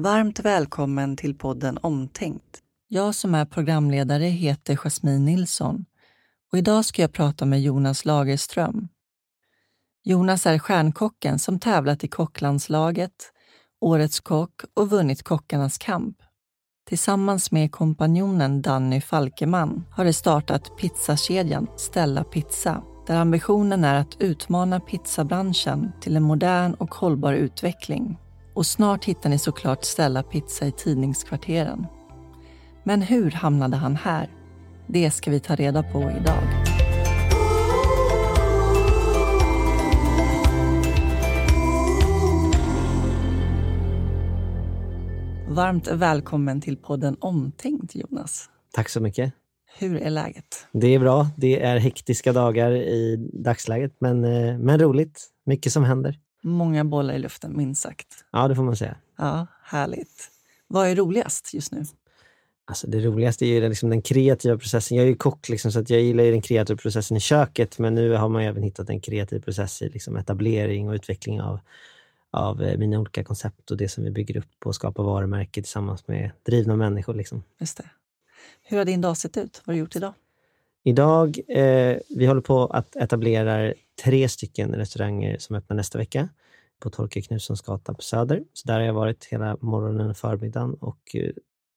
Varmt välkommen till podden Omtänkt. Jag som är programledare heter Jasmine Nilsson och idag ska jag prata med Jonas Lagerström. Jonas är stjärnkocken som tävlat i kocklandslaget, Årets kock och vunnit Kockarnas kamp. Tillsammans med kompanjonen Danny Falkeman har de startat pizzakedjan Stella Pizza där ambitionen är att utmana pizzabranschen till en modern och hållbar utveckling. Och snart hittar ni såklart Stella Pizza i tidningskvarteren. Men hur hamnade han här? Det ska vi ta reda på idag. Varmt välkommen till podden Omtänkt, Jonas. Tack så mycket. Hur är läget? Det är bra. Det är hektiska dagar i dagsläget, men, eh, men roligt. Mycket som händer. Många bollar i luften, minst sagt. Ja, det får man säga. Ja, Härligt. Vad är roligast just nu? Alltså det roligaste är ju liksom den kreativa processen. Jag är ju kock, liksom, så jag gillar den kreativa processen i köket, men nu har man även hittat en kreativ process i liksom etablering och utveckling av, av eh, mina olika koncept och det som vi bygger upp och skapar varumärke tillsammans med drivna människor. Liksom. Just det. Hur har din dag sett ut? Vad har du gjort idag? Idag, eh, vi håller på att etablera tre stycken restauranger som öppnar nästa vecka på Torkel Knutssons gata på Söder. Så där har jag varit hela morgonen och förmiddagen och eh,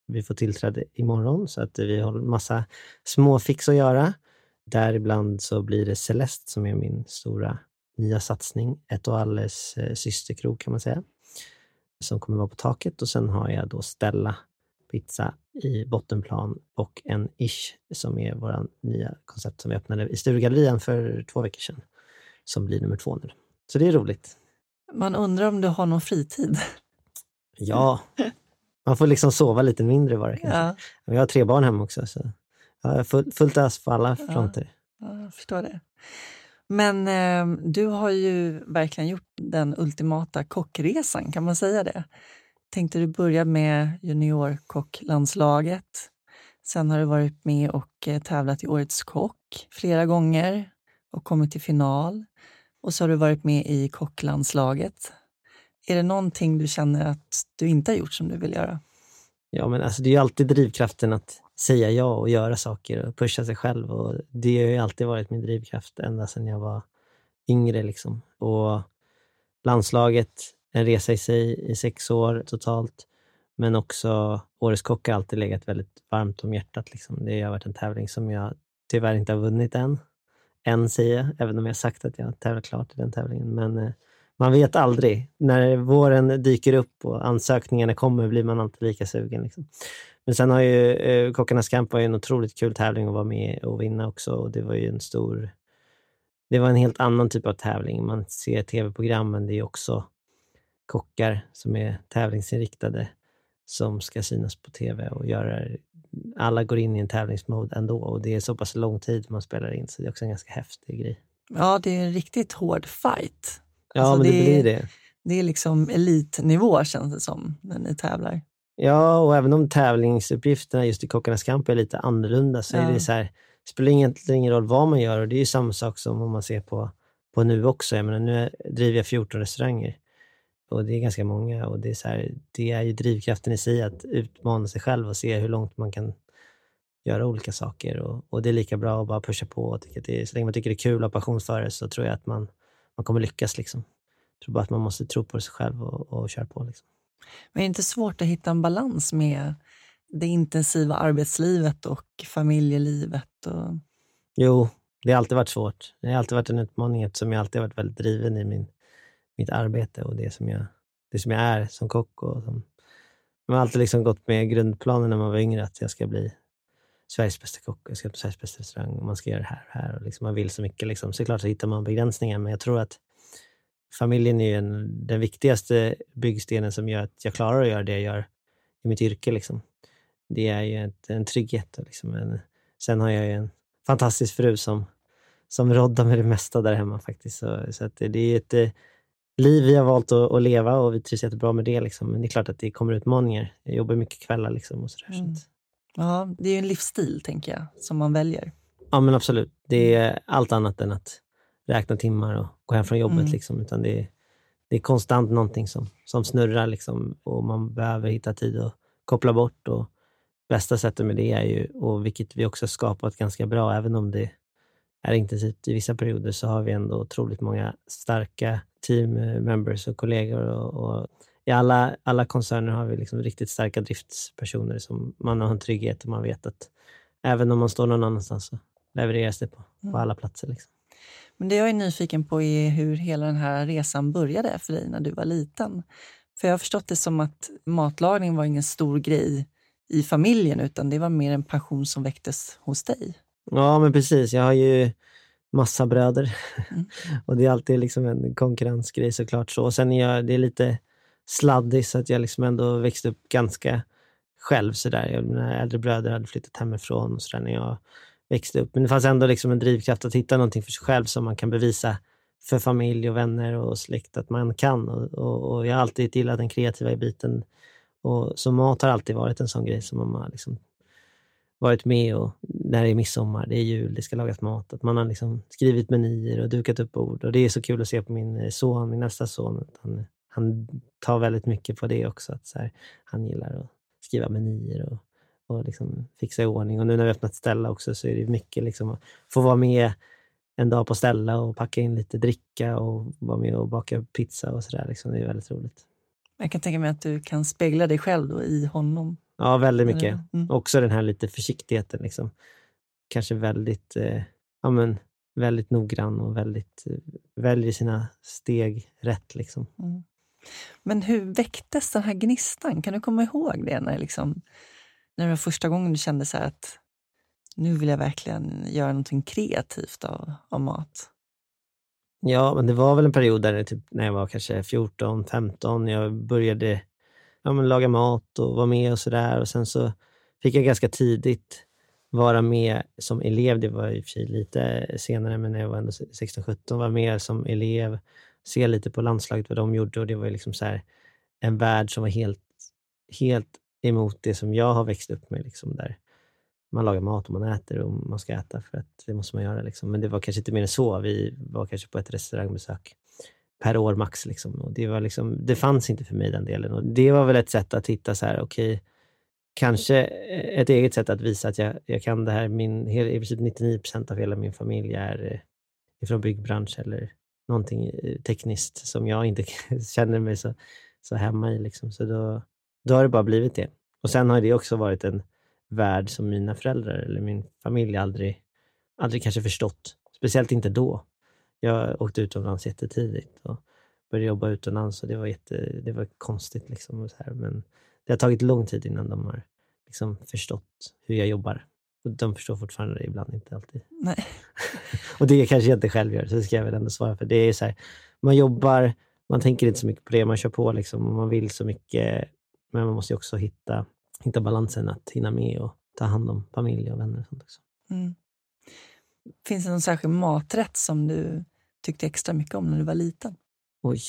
vi får tillträde imorgon så att vi har massa småfix att göra. Däribland så blir det Celeste som är min stora nya satsning. Ett och alles eh, systerkrog kan man säga. Som kommer vara på taket och sen har jag då Stella pizza i bottenplan och en Ish som är våra nya koncept som vi öppnade i Sturegallerian för två veckor sedan. Som blir nummer två nu. Så det är roligt. Man undrar om du har någon fritid? Ja, man får liksom sova lite mindre bara. Ja. Jag har tre barn hemma också, så jag har full, fullt ös på alla fronter. Ja, jag förstår det. Men eh, du har ju verkligen gjort den ultimata kockresan, kan man säga det? Tänkte du börja med juniorkocklandslaget. Sen har du varit med och eh, tävlat i Årets kock flera gånger och kommit till final. Och så har du varit med i kocklandslaget. Är det någonting du känner att du inte har gjort som du vill göra? Ja, men alltså det är ju alltid drivkraften att säga ja och göra saker och pusha sig själv. Och det har ju alltid varit min drivkraft ända sedan jag var yngre. Liksom. Och landslaget, en resa i sig i sex år totalt. Men också Årets kock har alltid legat väldigt varmt om hjärtat. Liksom. Det har varit en tävling som jag tyvärr inte har vunnit än. Än säger jag, även om jag sagt att jag tävlar klart i den tävlingen. Men eh, man vet aldrig. När våren dyker upp och ansökningarna kommer blir man alltid lika sugen. Liksom. Men sen har ju eh, Kockarnas kamp var ju en otroligt kul tävling att vara med och vinna också. Och det var ju en stor... Det var en helt annan typ av tävling. Man ser tv-programmen. det är också kockar som är tävlingsinriktade som ska synas på tv och göra alla går in i en tävlingsmode ändå och det är så pass lång tid man spelar in så det är också en ganska häftig grej. Ja, det är en riktigt hård fight. Ja, alltså men det, det blir det. Det är liksom elitnivå känns det som när ni tävlar. Ja, och även om tävlingsuppgifterna just i Kockarnas kamp är lite annorlunda så ja. är det så här, spelar egentligen ingen roll vad man gör och det är ju samma sak som om man ser på, på nu också. Jag menar, nu driver jag 14 restauranger och det är ganska många och det är, så här, det är ju drivkraften i sig att utmana sig själv och se hur långt man kan göra olika saker. Och, och det är lika bra att bara pusha på. Och tycka det är, så länge man tycker det är kul och har passion för det så tror jag att man, man kommer lyckas. Liksom. Jag tror bara att man måste tro på sig själv och, och köra på. Liksom. Men är det inte svårt att hitta en balans med det intensiva arbetslivet och familjelivet? Och... Jo, det har alltid varit svårt. Det har alltid varit en utmaning eftersom jag alltid varit väldigt driven i min mitt arbete och det som jag, det som jag är som kock. Och som, jag har alltid liksom gått med grundplanen när man var yngre att jag ska bli Sveriges bästa kock, jag ska på Sveriges bästa restaurang och man ska göra det här och här. Och liksom man vill så mycket. Liksom. Såklart så hittar man begränsningar, men jag tror att familjen är en, den viktigaste byggstenen som gör att jag klarar att göra det jag gör i mitt yrke. Liksom. Det är ju ett, en trygghet. Och liksom en, sen har jag ju en fantastisk fru som, som roddar med det mesta där hemma faktiskt. Så, så att det är ett liv vi har valt att, att, leva och vi trivs jättebra med det. Liksom. Men det är klart att det kommer utmaningar. Jag jobbar mycket kvällar. Liksom, och sådär, mm. så Ja, det är en livsstil, tänker jag, som man väljer. Ja, men absolut. Det är allt annat än att räkna timmar och gå hem från jobbet. Mm. Liksom, utan det är, det är konstant någonting som, som snurrar liksom, och man behöver hitta tid att koppla bort. Och bästa sättet med det är ju, och vilket vi också skapat ganska bra, även om det är intensivt i vissa perioder, så har vi ändå otroligt många starka team members och kollegor. Och, och I alla, alla koncerner har vi liksom riktigt starka driftspersoner som man har en trygghet och man vet att även om man står någon annanstans så levereras det på, på mm. alla platser. Liksom. Men det jag är nyfiken på är hur hela den här resan började för dig när du var liten. För jag har förstått det som att matlagning var ingen stor grej i familjen utan det var mer en passion som väcktes hos dig. Ja, men precis. Jag har ju massa bröder mm. och det är alltid liksom en konkurrensgrej såklart. Så. Och sen är jag, det är lite sladdig så att jag liksom ändå växte upp ganska själv. Så där. Mina äldre bröder hade flyttat hemifrån och så när jag växte upp. Men det fanns ändå liksom en drivkraft att hitta någonting för sig själv som man kan bevisa för familj och vänner och släkt att man kan. Och, och, och jag har alltid gillat den kreativa biten. Och, så mat har alltid varit en sån grej som man har liksom varit med och när det är midsommar, det är jul, det ska lagas mat. Att man har liksom skrivit menyer och dukat upp bord. Och det är så kul att se på min eh, son, min nästa son. Han, han tar väldigt mycket på det också. Att så här, han gillar att skriva menyer och och liksom fixa i ordning. Och nu när vi öppnat Stella också så är det mycket liksom att få vara med en dag på Stella och packa in lite dricka och vara med och baka pizza och sådär. Liksom. Det är väldigt roligt. Jag kan tänka mig att du kan spegla dig själv då i honom. Ja, väldigt mycket. Mm. Också den här lite försiktigheten. Liksom. Kanske väldigt, eh, ja, men, väldigt noggrann och väldigt, eh, väljer sina steg rätt. Liksom. Mm. Men hur väcktes den här gnistan? Kan du komma ihåg det? när liksom, när det var första gången du kände så att nu vill jag verkligen göra någonting kreativt av, av mat? Ja, men det var väl en period där typ, när jag var kanske 14, 15, jag började ja, men laga mat och vara med och sådär. Och sen så fick jag ganska tidigt vara med som elev. Det var i och för sig lite senare, men när jag var ändå 16-17, var med som elev, se lite på landslaget vad de gjorde och det var liksom så en värld som var helt, helt emot det som jag har växt upp med. Liksom, där man lagar mat och man äter och man ska äta för att det måste man göra. Liksom. Men det var kanske inte mer än så. Vi var kanske på ett restaurangbesök per år max. Liksom. Och det, var liksom, det fanns inte för mig den delen. Och det var väl ett sätt att hitta så här, okej, okay, kanske ett eget sätt att visa att jag, jag kan det här. Min, I princip 99 procent av hela min familj är eh, från byggbransch eller någonting eh, tekniskt som jag inte känner mig så, så hemma i. Liksom. Så då, då har det bara blivit det. Och sen har det också varit en värld som mina föräldrar eller min familj aldrig, aldrig kanske förstått. Speciellt inte då. Jag åkte utomlands jättetidigt och började jobba utomlands och det var, jätte, det var konstigt. Liksom så här. Men det har tagit lång tid innan de har liksom förstått hur jag jobbar. Och de förstår fortfarande det ibland, inte alltid. Nej. och det kanske jag inte själv gör, så det ska jag väl ändå svara för. Det är så här, man jobbar, man tänker inte så mycket på det, man kör på liksom, och man vill så mycket men man måste också hitta, hitta balansen att hinna med och ta hand om familj och vänner. Och sånt också. Mm. Finns det någon särskild maträtt som du tyckte extra mycket om när du var liten? Oj,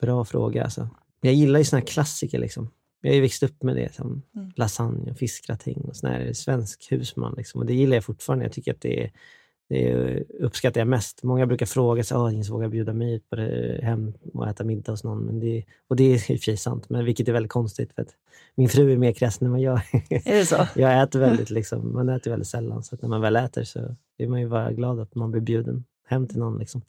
bra fråga. Alltså. Jag gillar ju såna här klassiker. Liksom. Jag har ju växt upp med det, som mm. lasagne och fiskgratäng och sån här svensk husman. Liksom. Och det gillar jag fortfarande. Jag tycker att det är det uppskattar jag mest. Många brukar fråga sig, ingen vågar bjuda mig ut på det, hem och äta middag hos någon. Men det, och det är i och för sig sant, men vilket är väldigt konstigt. för att Min fru är mer kräsen än vad jag är. det så? jag äter väldigt, liksom, man äter väldigt sällan, så när man väl äter så är man ju bara glad att man blir bjuden hem till någon. Liksom.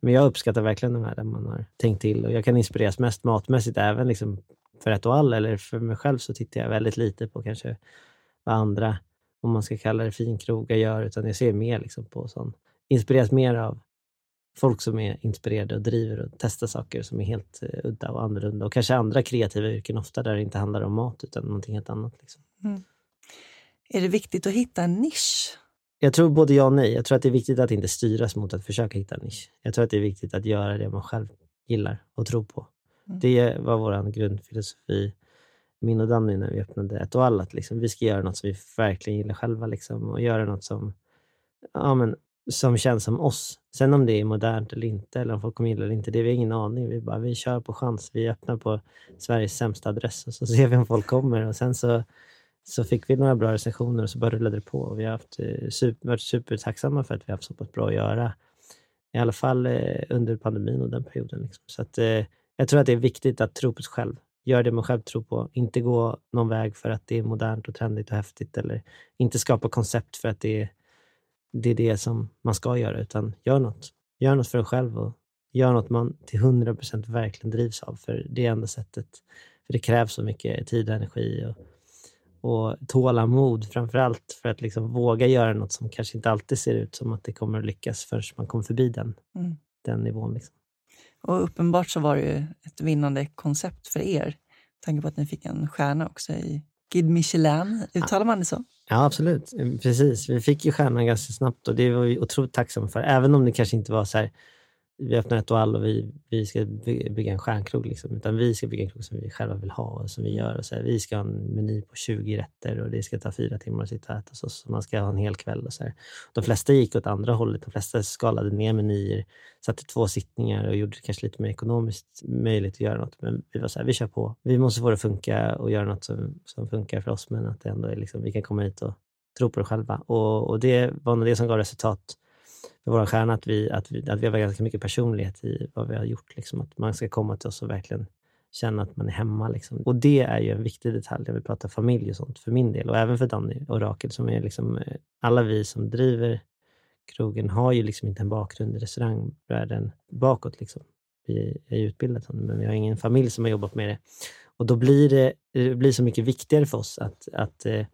Men jag uppskattar verkligen de här där man har tänkt till. Och jag kan inspireras mest matmässigt, även liksom för ett och all, eller för mig själv så tittar jag väldigt lite på kanske vad andra om man ska kalla det finkrogar gör, utan jag ser mer liksom på sånt. inspireras mer av folk som är inspirerade och driver och testar saker som är helt eh, udda och annorlunda. Och kanske andra kreativa yrken ofta där det inte handlar om mat utan någonting helt annat. Liksom. Mm. Är det viktigt att hitta en nisch? Jag tror både ja och nej. Jag tror att det är viktigt att inte styras mot att försöka hitta en nisch. Jag tror att det är viktigt att göra det man själv gillar och tror på. Mm. Det var vår grundfilosofi min och Danny när vi öppnade ett och allt. Liksom. Vi ska göra något som vi verkligen gillar själva liksom, och göra något som, ja, men, som känns som oss. Sen om det är modernt eller inte, eller om folk kommer gilla det eller inte, det har vi ingen aning. Vi, bara, vi kör på chans. Vi öppnar på Sveriges sämsta adress och så ser vi om folk kommer. Och sen så, så fick vi några bra recensioner och så bara rullade det på. Vi har haft, eh, super, varit supertacksamma för att vi har haft så pass bra att göra. I alla fall eh, under pandemin och den perioden. Liksom. Så att, eh, Jag tror att det är viktigt att tro på sig själv. Gör det man själv tror på. Inte gå någon väg för att det är modernt och trendigt och häftigt. Eller inte skapa koncept för att det är det, är det som man ska göra. Utan gör något. Gör något för dig själv och gör något man till 100% verkligen drivs av. För det är enda sättet. För det krävs så mycket tid och energi och, och tålamod framför allt för att liksom våga göra något som kanske inte alltid ser ut som att det kommer att lyckas förrän man kommer förbi den, mm. den nivån. Liksom. Och uppenbart så var det ju ett vinnande koncept för er. Med tanke på att ni fick en stjärna också i Guide Michelin. Uttalar man det så? Ja, absolut. Precis. Vi fick ju stjärnan ganska snabbt och det var vi otroligt tacksamma för. Även om det kanske inte var så här vi öppnar ett och all och vi, vi ska bygga en stjärnkrog. Liksom. Utan vi ska bygga en krog som vi själva vill ha och som vi gör. Och så här, vi ska ha en meny på 20 rätter och det ska ta fyra timmar att sitta och äta. Så, så man ska ha en hel kväll. Och så här. De flesta gick åt andra hållet. De flesta skalade ner menyer, satte två sittningar och gjorde det kanske lite mer ekonomiskt möjligt att göra något. Men vi var så här, vi kör på. Vi måste få det att funka och göra något som, som funkar för oss. Men att det ändå är liksom, vi kan komma hit och tro på det själva. Och, och det var nog det som gav resultat med vår stjärna, att vi, att, vi, att vi har ganska mycket personlighet i vad vi har gjort. Liksom. Att man ska komma till oss och verkligen känna att man är hemma. Liksom. Och det är ju en viktig detalj när vi pratar familj och sånt, för min del. Och även för Danny och Rakel. Som är liksom, eh, alla vi som driver krogen har ju liksom inte en bakgrund i restaurangvärlden bakåt. Liksom. Vi är ju utbildade, men vi har ingen familj som har jobbat med det. Och då blir det, det blir så mycket viktigare för oss att, att eh,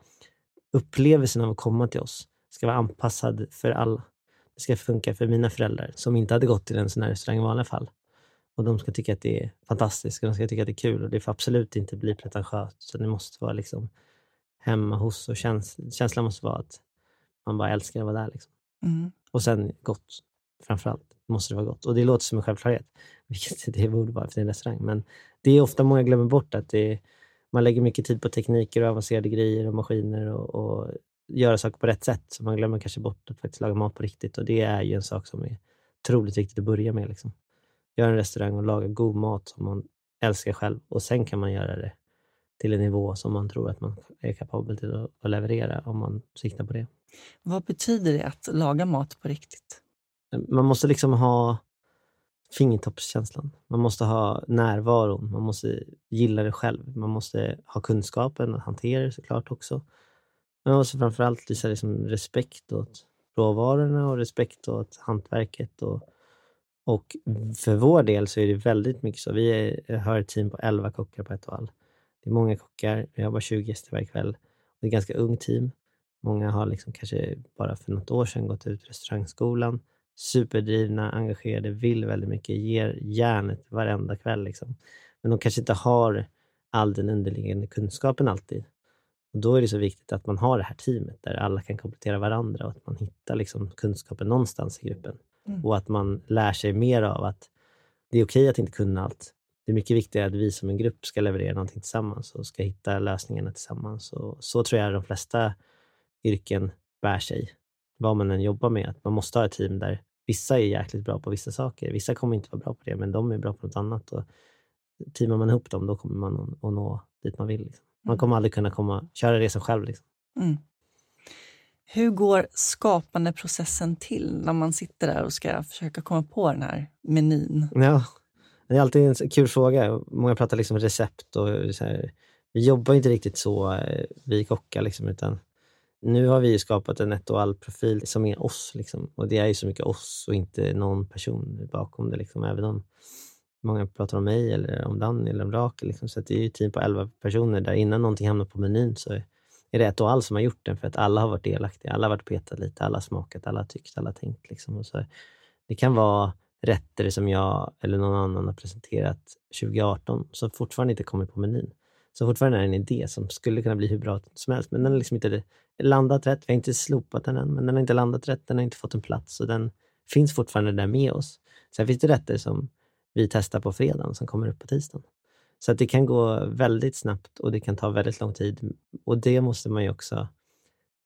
upplevelsen av att komma till oss ska vara anpassad för alla ska funka för mina föräldrar som inte hade gått till en sån här restaurang i vanliga fall. Och de ska tycka att det är fantastiskt och de ska tycka att det är kul och det får absolut inte bli pretentiöst. Så det måste vara liksom hemma hos och käns känslan måste vara att man bara älskar att vara där. Liksom. Mm. Och sen gott. Framförallt måste det vara gott. Och det låter som en självklarhet, vilket det borde vara för en restaurang. Men det är ofta många glömmer bort att det är, man lägger mycket tid på tekniker och avancerade grejer och maskiner och, och göra saker på rätt sätt. Så man glömmer kanske bort att faktiskt laga mat på riktigt. Och det är ju en sak som är otroligt viktigt att börja med. Liksom. Göra en restaurang och laga god mat som man älskar själv. Och sen kan man göra det till en nivå som man tror att man är kapabel till att leverera om man siktar på det. Vad betyder det att laga mat på riktigt? Man måste liksom ha fingertoppskänslan. Man måste ha närvaron. Man måste gilla det själv. Man måste ha kunskapen att hantera det såklart också. Men också framförallt visa liksom respekt åt råvarorna och respekt åt hantverket. Och, och för vår del så är det väldigt mycket så. Vi är, har ett team på 11 kockar på ett och. Det är många kockar. Vi har bara 20 gäster varje kväll. Det är ett ganska ungt team. Många har liksom kanske bara för något år sedan gått ut restaurangskolan. Superdrivna, engagerade, vill väldigt mycket, ger järnet varenda kväll. Liksom. Men de kanske inte har all den underliggande kunskapen alltid. Och Då är det så viktigt att man har det här teamet där alla kan komplettera varandra och att man hittar liksom kunskapen någonstans i gruppen. Mm. Och att man lär sig mer av att det är okej att inte kunna allt. Det är mycket viktigare att vi som en grupp ska leverera någonting tillsammans och ska hitta lösningarna tillsammans. Och så tror jag de flesta yrken bär sig, vad man än jobbar med. Att man måste ha ett team där vissa är jäkligt bra på vissa saker. Vissa kommer inte vara bra på det, men de är bra på något annat. Och teamar man ihop dem, då kommer man att nå dit man vill. Liksom. Man kommer aldrig kunna komma, köra resan själv. Liksom. Mm. Hur går skapandeprocessen till när man sitter där och ska försöka komma på den här menyn? Ja, det är alltid en kul fråga. Många pratar liksom recept och så här. Vi jobbar inte riktigt så, eh, vi kockar, liksom, utan nu har vi skapat en ett och all-profil som är oss. Liksom. Och det är ju så mycket oss och inte någon person bakom det. Liksom. Även om Många pratar om mig, eller om Danny eller om Rakel. Liksom. Så det är ett team på 11 personer där innan någonting hamnar på menyn så är det ett och all som har gjort den för att alla har varit delaktiga. Alla har varit petat lite, alla har smakat, alla har tyckt, alla har tänkt. Liksom. Och så, det kan vara rätter som jag eller någon annan har presenterat 2018 som fortfarande inte kommer på menyn. Så fortfarande är det en idé som skulle kunna bli hur bra som helst, men den har liksom inte landat rätt. Vi har inte slopat den än, men den har inte landat rätt. Den har inte fått en plats och den finns fortfarande där med oss. Sen finns det rätter som vi testar på fredagen som kommer upp på tisdagen. Så att det kan gå väldigt snabbt och det kan ta väldigt lång tid. Och det måste man ju också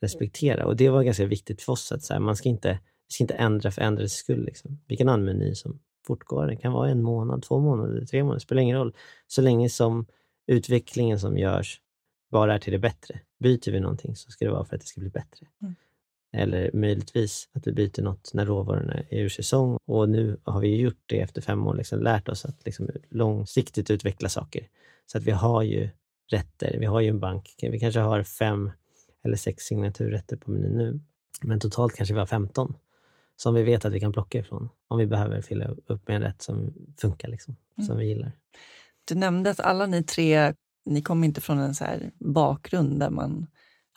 respektera. Och det var ganska viktigt för oss att så här, man ska inte, vi ska inte ändra för ändrades skull. Liksom. Vi kan ha en meny som fortgår. Det kan vara en månad, två månader, tre månader. Det spelar ingen roll. Så länge som utvecklingen som görs bara är till det bättre. Byter vi någonting så ska det vara för att det ska bli bättre. Mm. Eller möjligtvis att vi byter något när råvarorna är ur säsong. Och nu har vi gjort det efter fem år, liksom lärt oss att liksom långsiktigt utveckla saker. Så att vi har ju rätter, vi har ju en bank. Vi kanske har fem eller sex signaturrätter på menyn nu. Men totalt kanske vi har 15 som vi vet att vi kan plocka ifrån om vi behöver fylla upp med en rätt som funkar, liksom, mm. som vi gillar. Du nämnde att alla ni tre, ni kommer inte från en så bakgrund där man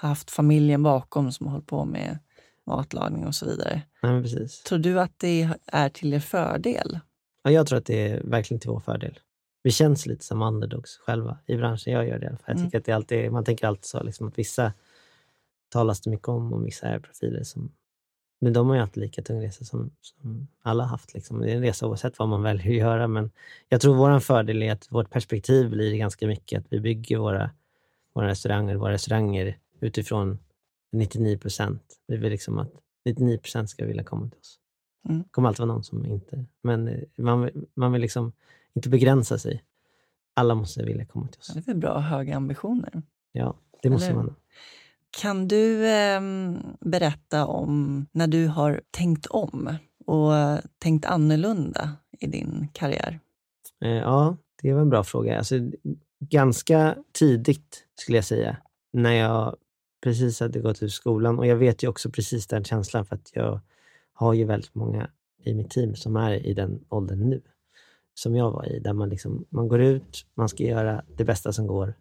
haft familjen bakom som har hållit på med matlagning och så vidare. Nej, precis. Tror du att det är till er fördel? Ja, jag tror att det är verkligen till vår fördel. Vi känns lite som underdogs själva i branschen. Jag gör det i alla fall. Jag mm. tycker att det alltid, man tänker alltid så, liksom, att vissa talas det mycket om och vissa är profiler som men de har ju haft lika tung resa som, som alla haft. Liksom. Det är en resa oavsett vad man väljer att göra. Men jag tror vår fördel är att vårt perspektiv blir ganska mycket att vi bygger våra, våra restauranger, våra restauranger utifrån 99 procent. Vi vill liksom att 99 procent ska vilja komma till oss. Mm. Det kommer alltid vara någon som inte... Men eh, man, man vill liksom inte begränsa sig. Alla måste vilja komma till oss. det är väl bra höga ambitioner? Ja, det måste Eller? man. Kan du eh, berätta om när du har tänkt om och tänkt annorlunda i din karriär? Eh, ja, det var en bra fråga. Alltså, ganska tidigt, skulle jag säga, när jag precis hade gått ut skolan. Och jag vet ju också precis den känslan, för att jag har ju väldigt många i mitt team som är i den åldern nu, som jag var i, där man, liksom, man går ut, man ska göra det bästa som går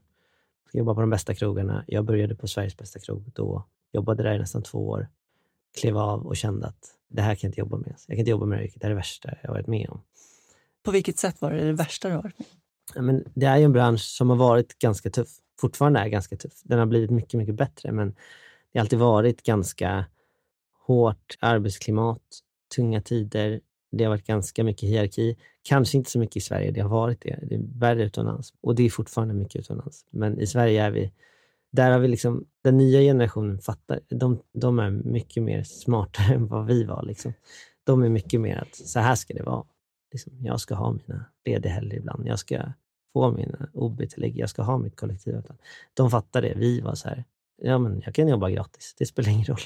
ska jobba på de bästa krogarna. Jag började på Sveriges bästa krog då. Jobbade där i nästan två år. Klev av och kände att det här kan jag inte jobba med. Jag kan inte jobba med det här Det är det värsta jag varit med om. På vilket sätt var det det värsta du har varit med ja, men Det är ju en bransch som har varit ganska tuff. Fortfarande är ganska tuff. Den har blivit mycket, mycket bättre, men det har alltid varit ganska hårt arbetsklimat, tunga tider, det har varit ganska mycket hierarki. Kanske inte så mycket i Sverige, det har varit det. Det är värre utomlands. Och det är fortfarande mycket utomlands. Men i Sverige är vi... Där har vi liksom... Den nya generationen fattar. De, de är mycket mer smartare än vad vi var. Liksom. De är mycket mer att så här ska det vara. Liksom, jag ska ha mina lediga helger ibland. Jag ska få mina OB-tillägg. Jag ska ha mitt kollektivavtal. De fattar det. Vi var så här, ja, men jag kan jobba gratis. Det spelar ingen roll.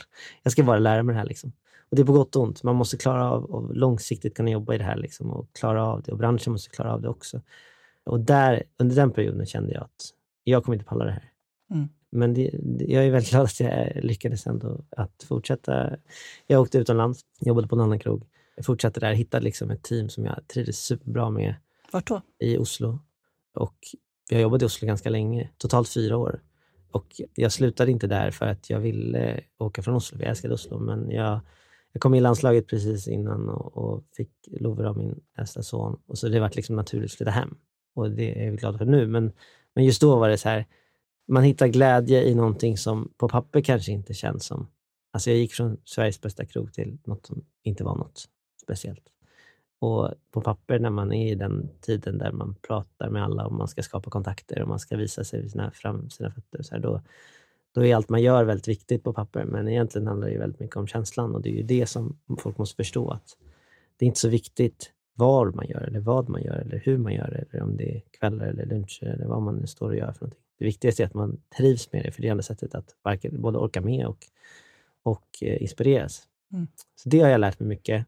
Jag ska bara lära mig det här. Liksom. Och det är på gott och ont. Man måste klara av att långsiktigt kunna jobba i det här liksom, och klara av det. Och branschen måste klara av det också. Och där, under den perioden kände jag att jag kommer inte palla det här. Mm. Men det, jag är väldigt glad att jag lyckades ändå att fortsätta. Jag åkte utomlands, jobbade på en annan krog. Jag fortsatte där, hittade liksom ett team som jag trivdes superbra med. Vart då? I Oslo. Och jag jobbade i Oslo ganska länge, totalt fyra år. Och jag slutade inte där för att jag ville åka från Oslo. Jag älskade Oslo, men jag jag kom i landslaget precis innan och, och fick lover av min äldsta son. Och så det var liksom naturligt att flytta hem. Och det är jag glad för nu. Men, men just då var det så här, man hittar glädje i någonting som på papper kanske inte känns som... Alltså jag gick från Sveriges bästa krog till något som inte var något speciellt. Och på papper när man är i den tiden där man pratar med alla och man ska skapa kontakter och man ska visa sig sina, fram sina fötter, så här, då, då är allt man gör väldigt viktigt på papper, men egentligen handlar det väldigt mycket om känslan och det är ju det som folk måste förstå. att Det är inte så viktigt var man gör, eller vad man gör, eller hur man gör det, eller om det är kvällar eller luncher, eller vad man nu står och gör för någonting. Det viktigaste är att man trivs med det, för det är enda sättet att både orka med och, och eh, inspireras. Mm. Så det har jag lärt mig mycket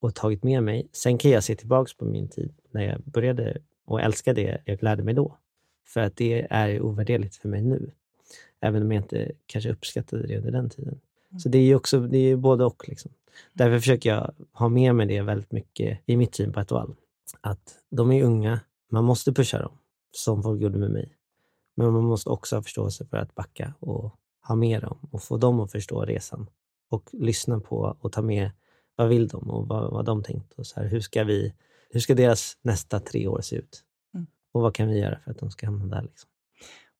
och tagit med mig. Sen kan jag se tillbaka på min tid när jag började och älska det jag lärde mig då. För att det är ovärderligt för mig nu. Även om jag inte kanske uppskattade det under den tiden. Så det är ju också, det är både och. Liksom. Därför försöker jag ha med mig det väldigt mycket i mitt team på Etoile. Att de är unga, man måste pusha dem, som folk gjorde med mig. Men man måste också ha förståelse för att backa och ha med dem och få dem att förstå resan. Och lyssna på och ta med vad vill de och vad, vad de tänkt. Och så här, hur, ska vi, hur ska deras nästa tre år se ut? Mm. Och vad kan vi göra för att de ska hamna där? Liksom?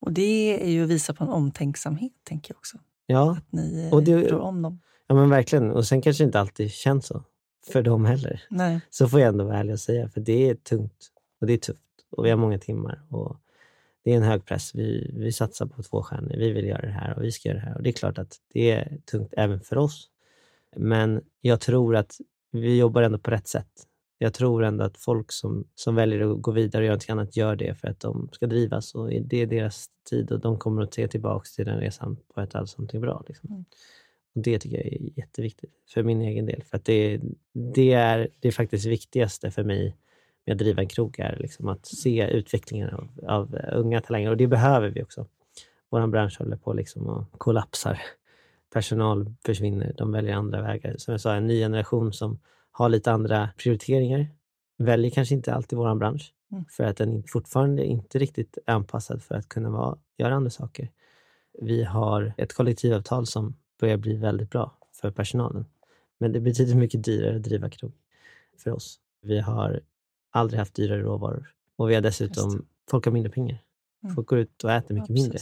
Och det är ju att visa på en omtänksamhet, tänker jag också. Ja. Att ni och det, tror om dem. Ja, men verkligen. Och sen kanske det inte alltid känns så för dem heller. Nej. Så får jag ändå vara ärlig och säga, för det är tungt och det är tufft och vi har många timmar. Och det är en hög press. Vi, vi satsar på två stjärnor. Vi vill göra det här och vi ska göra det här. Och det är klart att det är tungt även för oss. Men jag tror att vi jobbar ändå på rätt sätt jag tror ändå att folk som, som väljer att gå vidare och göra något annat gör det för att de ska drivas och det är deras tid och de kommer att se tillbaka till den resan på ett alls någonting bra. Liksom. Mm. Och Det tycker jag är jätteviktigt för min egen del. För att det, det är det faktiskt viktigaste för mig med att driva en krog, är liksom att se utvecklingen av, av unga talanger. Och det behöver vi också. Vår bransch håller på liksom och kollapsar. Personal försvinner, de väljer andra vägar. Som jag sa, en ny generation som har lite andra prioriteringar väljer kanske inte alltid vår bransch mm. för att den fortfarande inte riktigt är anpassad för att kunna vara, göra andra saker. Vi har ett kollektivavtal som börjar bli väldigt bra för personalen. Men det betyder mycket dyrare att driva krog för oss. Vi har aldrig haft dyrare råvaror och vi har dessutom, folk har mindre pengar. Mm. Folk går ut och äter mycket ja, mindre.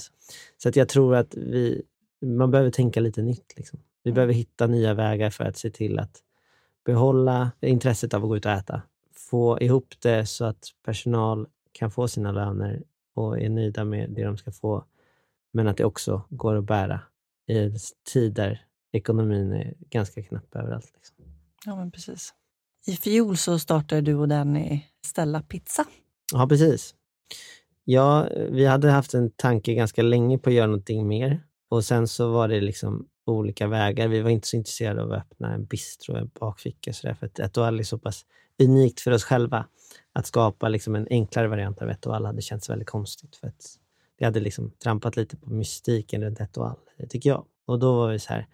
Så att jag tror att vi, man behöver tänka lite nytt. Liksom. Vi mm. behöver hitta nya vägar för att se till att behålla intresset av att gå ut och äta. Få ihop det så att personal kan få sina löner och är nöjda med det de ska få. Men att det också går att bära i en tid där ekonomin är ganska knapp överallt. Liksom. Ja, men precis. I fjol så startade du och Danny Stella Pizza. Ja, precis. Ja, vi hade haft en tanke ganska länge på att göra någonting mer och sen så var det liksom olika vägar. Vi var inte så intresserade av att öppna en bistro, en bakficka så för att Etoile är så pass unikt för oss själva. Att skapa liksom en enklare variant av Etoile hade känts väldigt konstigt. För att det hade liksom trampat lite på mystiken runt Etoile, tycker jag. Och då var vi så här,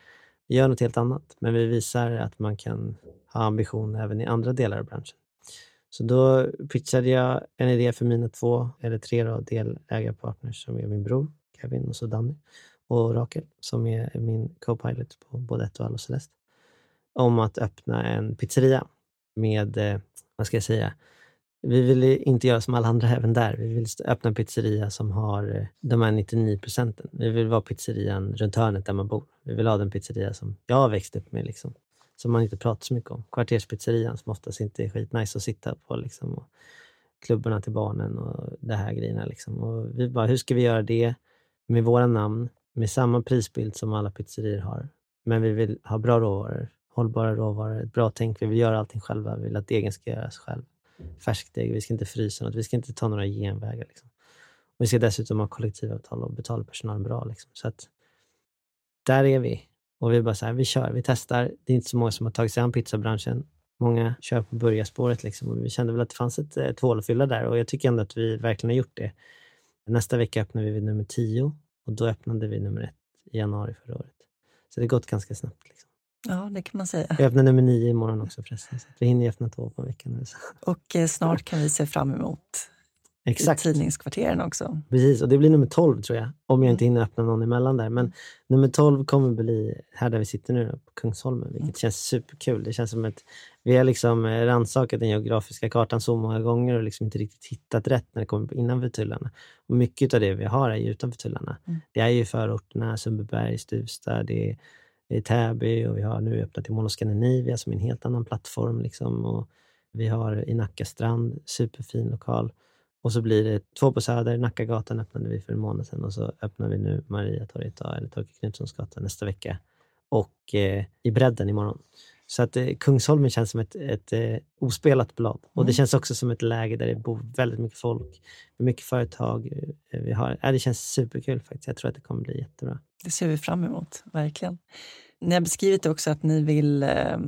vi gör något helt annat, men vi visar att man kan ha ambition även i andra delar av branschen. Så då pitchade jag en idé för mina två, eller tre då, delägarpartners som är min bror Kevin och så Danny och Rakel som är min co-pilot på både ett och Celeste om att öppna en pizzeria med, eh, vad ska jag säga, vi vill inte göra som alla andra även där. Vi vill öppna en pizzeria som har eh, de här 99 procenten. Vi vill vara pizzerian runt hörnet där man bor. Vi vill ha den pizzeria som jag har växt upp med, liksom, som man inte pratar så mycket om. Kvarterspizzerian som oftast inte är skitnice att sitta på. Liksom, och klubborna till barnen och det här grejerna. Liksom. Och vi bara, hur ska vi göra det med våra namn, med samma prisbild som alla pizzerior har? Men vi vill ha bra råvaror, hållbara råvaror, ett bra tänk. Vi vill göra allting själva. Vi vill att degen ska göras själv färskt deg. vi ska inte frysa något, vi ska inte ta några genvägar. Liksom. Vi ska dessutom ha kollektivavtal och betala personalen bra. Liksom. Så att där är vi. Och vi bara så här, vi kör, vi testar. Det är inte så många som har tagit sig an pizzabranschen. Många kör på börjarspåret liksom. och vi kände väl att det fanns ett, eh, ett hål att fylla där och jag tycker ändå att vi verkligen har gjort det. Nästa vecka öppnar vi vid nummer tio och då öppnade vi nummer ett i januari förra året. Så det har gått ganska snabbt. Liksom. Ja, det kan man säga. Jag öppnar nummer nio imorgon också förresten. Så vi hinner öppna två på veckan. Och eh, snart kan vi se fram emot Exakt. tidningskvarteren också. Precis, och det blir nummer 12 tror jag. Om jag inte mm. hinner öppna någon emellan där. Men nummer 12 kommer bli här där vi sitter nu på Kungsholmen, vilket mm. känns superkul. Det känns som att vi har liksom eh, rannsakat den geografiska kartan så många gånger och liksom inte riktigt hittat rätt när det kommer innanför tullarna. Och mycket av det vi har är ju utanför tullarna. Mm. Det är ju förorterna, Sundbyberg, Stuvsta, det är i Täby och vi har nu öppnat i Mall Scandinavia som är en helt annan plattform. Liksom. Och vi har i Nacka strand, superfin lokal. Och så blir det två på Söder, Nackagatan öppnade vi för en månad sedan och så öppnar vi nu Mariatorget, eller Torkel Knutssonsgatan nästa vecka. Och eh, i bredden imorgon. Så att eh, Kungsholmen känns som ett, ett eh, ospelat blad. Och mm. det känns också som ett läge där det bor väldigt mycket folk, mycket företag. Eh, vi har, ja, det känns superkul faktiskt. Jag tror att det kommer bli jättebra. Det ser vi fram emot, verkligen. Ni har beskrivit också att ni vill eh,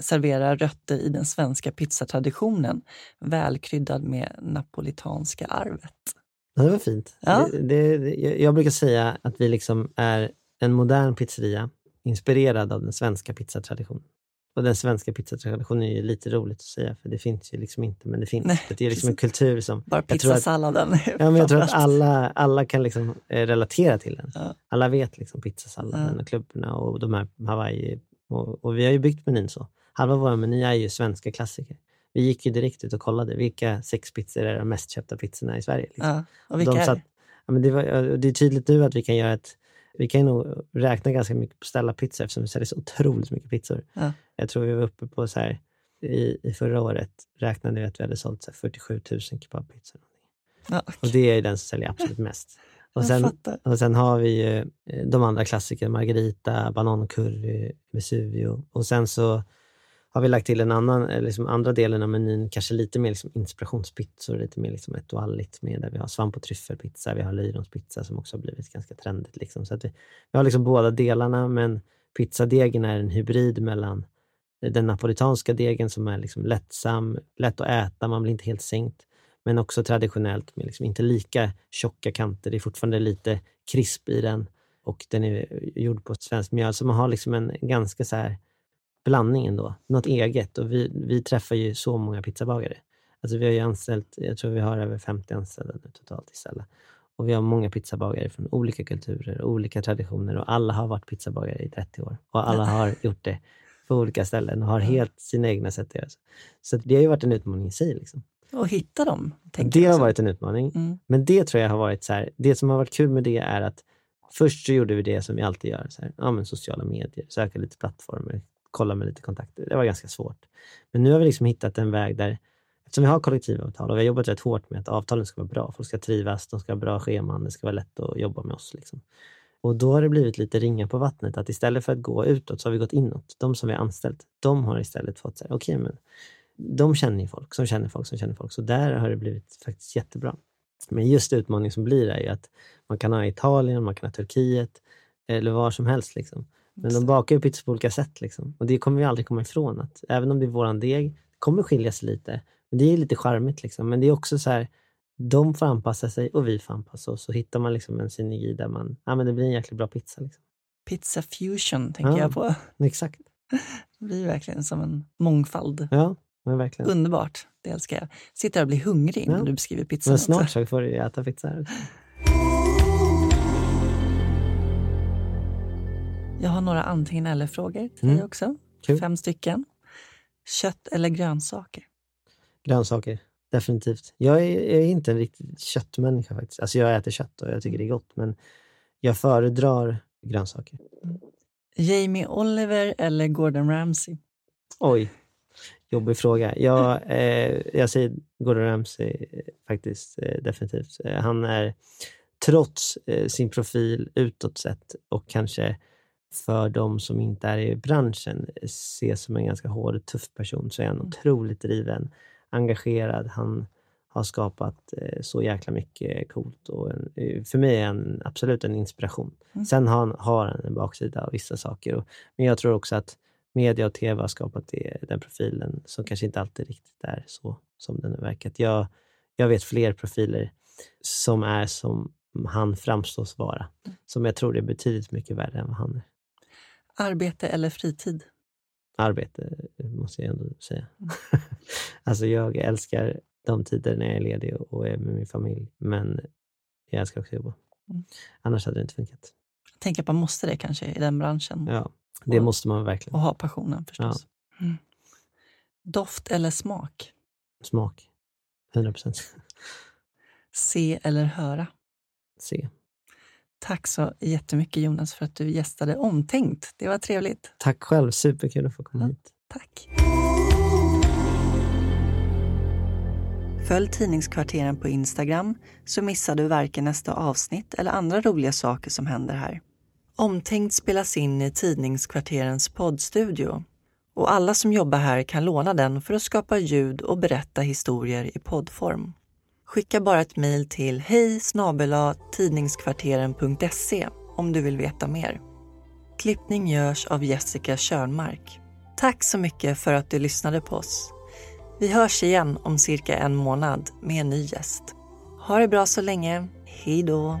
servera rötter i den svenska pizzatraditionen, välkryddad med napolitanska arvet. Det var fint. Ja. Det, det, jag brukar säga att vi liksom är en modern pizzeria inspirerad av den svenska pizzatraditionen. Och den svenska pizzatraditionen är ju lite roligt att säga, för det finns ju liksom inte, men det finns. Nej, det är liksom en kultur som... Bara pizzasalladen. Ja, men jag tror att alla, alla kan liksom eh, relatera till den. Ja. Alla vet liksom pizzasalladen ja. och klubborna och de här Hawaii. Och, och vi har ju byggt menyn så. Halva vår meny är ju svenska klassiker. Vi gick ju direkt ut och kollade vilka sex pizzor är de mest köpta pizzorna i Sverige. Liksom. Ja. Och vilka de är det? Ja, men det, var, det är tydligt nu att vi kan göra ett vi kan nog räkna ganska mycket på Stella Pizza eftersom vi säljer så otroligt mycket pizzor. Ja. Jag tror vi var uppe på så här, i, i förra året räknade vi att vi hade sålt så 47 000 kebabpizzor. Ja, okay. Och det är den som säljer absolut mest. Och sen, och sen har vi ju eh, de andra klassikerna, Margarita, banancurry, Vesuvio. Och sen så har vi lagt till en annan, eh, liksom andra delen av menyn, kanske lite mer liksom inspirationspizzor, lite mer liksom etualligt med där vi har svamp och tryffelpizza, vi har löjromspizza som också har blivit ganska trendigt. Liksom. Så att vi, vi har liksom båda delarna, men pizzadegen är en hybrid mellan eh, den napolitanska degen som är liksom lättsam, lätt att äta, man blir inte helt sänkt. Men också traditionellt med liksom inte lika tjocka kanter. Det är fortfarande lite krisp i den och den är gjord på svenskt mjöl. Så man har liksom en ganska så här blandning ändå, något eget. Och vi, vi träffar ju så många pizzabagare. Alltså vi har ju anställt, jag tror vi har över 50 anställda nu totalt i Stella. Och vi har många pizzabagare från olika kulturer, olika traditioner och alla har varit pizzabagare i 30 år. Och alla har gjort det på olika ställen och har helt sina egna sätt att göra så. Så det har ju varit en utmaning i sig. Liksom. Och hitta dem? Det har varit en utmaning. Mm. Men det tror jag har varit så här, det som har varit kul med det är att först så gjorde vi det som vi alltid gör, så här, ja, men sociala medier, söka lite plattformar, kolla med lite kontakter. Det var ganska svårt. Men nu har vi liksom hittat en väg där, eftersom vi har kollektivavtal och vi har jobbat rätt hårt med att avtalen ska vara bra, folk ska trivas, de ska ha bra scheman, det ska vara lätt att jobba med oss. Liksom. Och då har det blivit lite ringa på vattnet, att istället för att gå utåt så har vi gått inåt. De som vi har anställt, de har istället fått säga, okej, okay, men de känner ju folk som känner folk som känner folk. Så där har det blivit faktiskt jättebra. Men just utmaningen som blir är ju att man kan ha Italien, man kan ha Turkiet eller var som helst. Liksom. Men de bakar ju pizza på olika sätt. Liksom. Och det kommer vi aldrig komma ifrån. Att även om det är våran deg, det kommer skilja sig lite. Men det är lite charmigt. Liksom. Men det är också så här, de får anpassa sig och vi får anpassa oss. Så hittar man liksom en synergi där man, ja, men det blir en jäkligt bra pizza. Liksom. Pizza fusion tänker ja, jag på. Exakt. Det blir verkligen som en mångfald. Ja, verkligen. Underbart, det älskar jag. Sitter och blir hungrig ja. när du beskriver pizzan. Men snart så får du äta pizza. Här. Jag har några antingen eller-frågor till mm. dig också. Kul. Fem stycken. Kött eller grönsaker? Grönsaker, definitivt. Jag är, jag är, inte en riktig köttmänniska faktiskt. Alltså jag äter kött och jag tycker det är gott, men jag föredrar grönsaker. Mm. Jamie Oliver eller Gordon Ramsay? Oj, jobbig fråga. Jag, eh, jag säger Gordon Ramsay faktiskt, eh, definitivt. Eh, han är, trots eh, sin profil utåt sett och kanske för de som inte är i branschen ses som en ganska hård och tuff person, så är han mm. otroligt driven, engagerad. Han har skapat eh, så jäkla mycket coolt. Och en, eh, för mig är han absolut en inspiration. Mm. Sen har han, har han en baksida av vissa saker. Och, men jag tror också att media och tv har skapat det, den profilen som kanske inte alltid riktigt är så som den har verkat. Jag, jag vet fler profiler som är som han framstås vara, mm. som jag tror är betydligt mycket värre än vad han är. Arbete eller fritid? Arbete, måste jag ändå säga. Mm. alltså jag älskar de tider när jag är ledig och är med min familj, men jag älskar också att jobba. Mm. Annars hade det inte funkat. Jag tänker att man måste det kanske i den branschen. Ja, det och, måste man verkligen. Och ha passionen förstås. Ja. Mm. Doft eller smak? Smak. 100 procent. Se eller höra? Se. Tack så jättemycket Jonas för att du gästade Omtänkt. Det var trevligt. Tack själv. Superkul att få komma ja, hit. Tack. Följ Tidningskvarteren på Instagram så missar du varken nästa avsnitt eller andra roliga saker som händer här. Omtänkt spelas in i Tidningskvarterens poddstudio och alla som jobbar här kan låna den för att skapa ljud och berätta historier i poddform. Skicka bara ett mejl till hej tidningskvarteren.se om du vill veta mer. Klippning görs av Jessica Körnmark. Tack så mycket för att du lyssnade på oss. Vi hörs igen om cirka en månad med en ny gäst. Ha det bra så länge. Hej då!